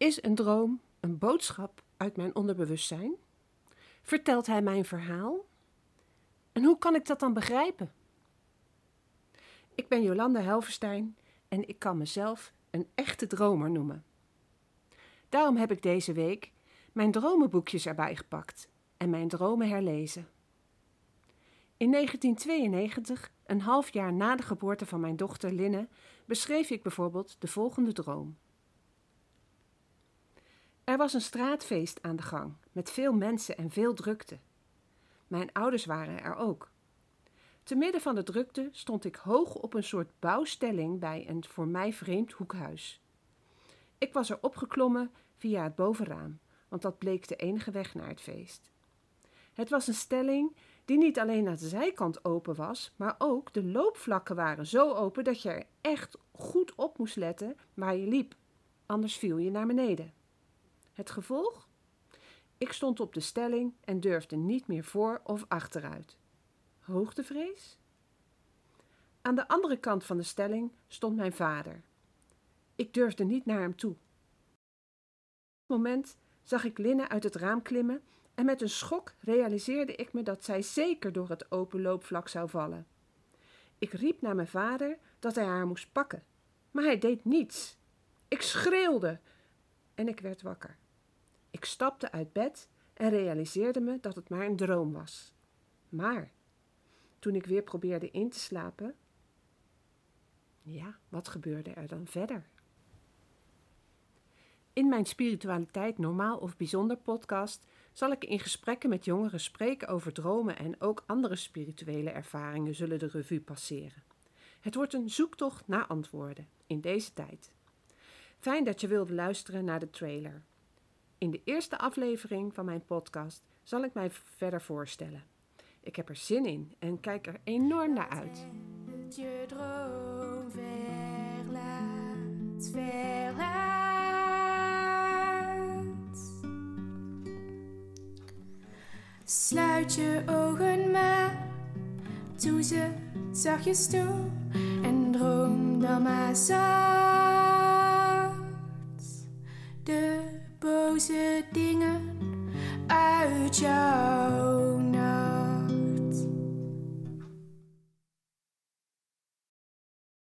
Is een droom een boodschap uit mijn onderbewustzijn? Vertelt hij mijn verhaal? En hoe kan ik dat dan begrijpen? Ik ben Jolanda Helverstein en ik kan mezelf een echte dromer noemen. Daarom heb ik deze week mijn dromenboekjes erbij gepakt en mijn dromen herlezen. In 1992, een half jaar na de geboorte van mijn dochter Linne, beschreef ik bijvoorbeeld de volgende droom. Er was een straatfeest aan de gang, met veel mensen en veel drukte. Mijn ouders waren er ook. Te midden van de drukte stond ik hoog op een soort bouwstelling bij een voor mij vreemd hoekhuis. Ik was er opgeklommen via het bovenraam, want dat bleek de enige weg naar het feest. Het was een stelling die niet alleen aan de zijkant open was, maar ook de loopvlakken waren zo open dat je er echt goed op moest letten waar je liep, anders viel je naar beneden. Het gevolg? Ik stond op de stelling en durfde niet meer voor of achteruit. Hoogtevrees? Aan de andere kant van de stelling stond mijn vader. Ik durfde niet naar hem toe. Op dat moment zag ik Linne uit het raam klimmen en met een schok realiseerde ik me dat zij zeker door het open loopvlak zou vallen. Ik riep naar mijn vader dat hij haar moest pakken, maar hij deed niets. Ik schreeuwde en ik werd wakker. Ik stapte uit bed en realiseerde me dat het maar een droom was. Maar toen ik weer probeerde in te slapen, ja, wat gebeurde er dan verder? In mijn Spiritualiteit Normaal of Bijzonder podcast zal ik in gesprekken met jongeren spreken over dromen en ook andere spirituele ervaringen zullen de revue passeren. Het wordt een zoektocht naar antwoorden in deze tijd. Fijn dat je wilde luisteren naar de trailer. In de eerste aflevering van mijn podcast zal ik mij verder voorstellen. Ik heb er zin in en kijk er enorm naar uit. Je droom verlaat, verlaat. Sluit je ogen maar, doe ze zachtjes toe en droom dan maar zacht. boze dingen uit jou.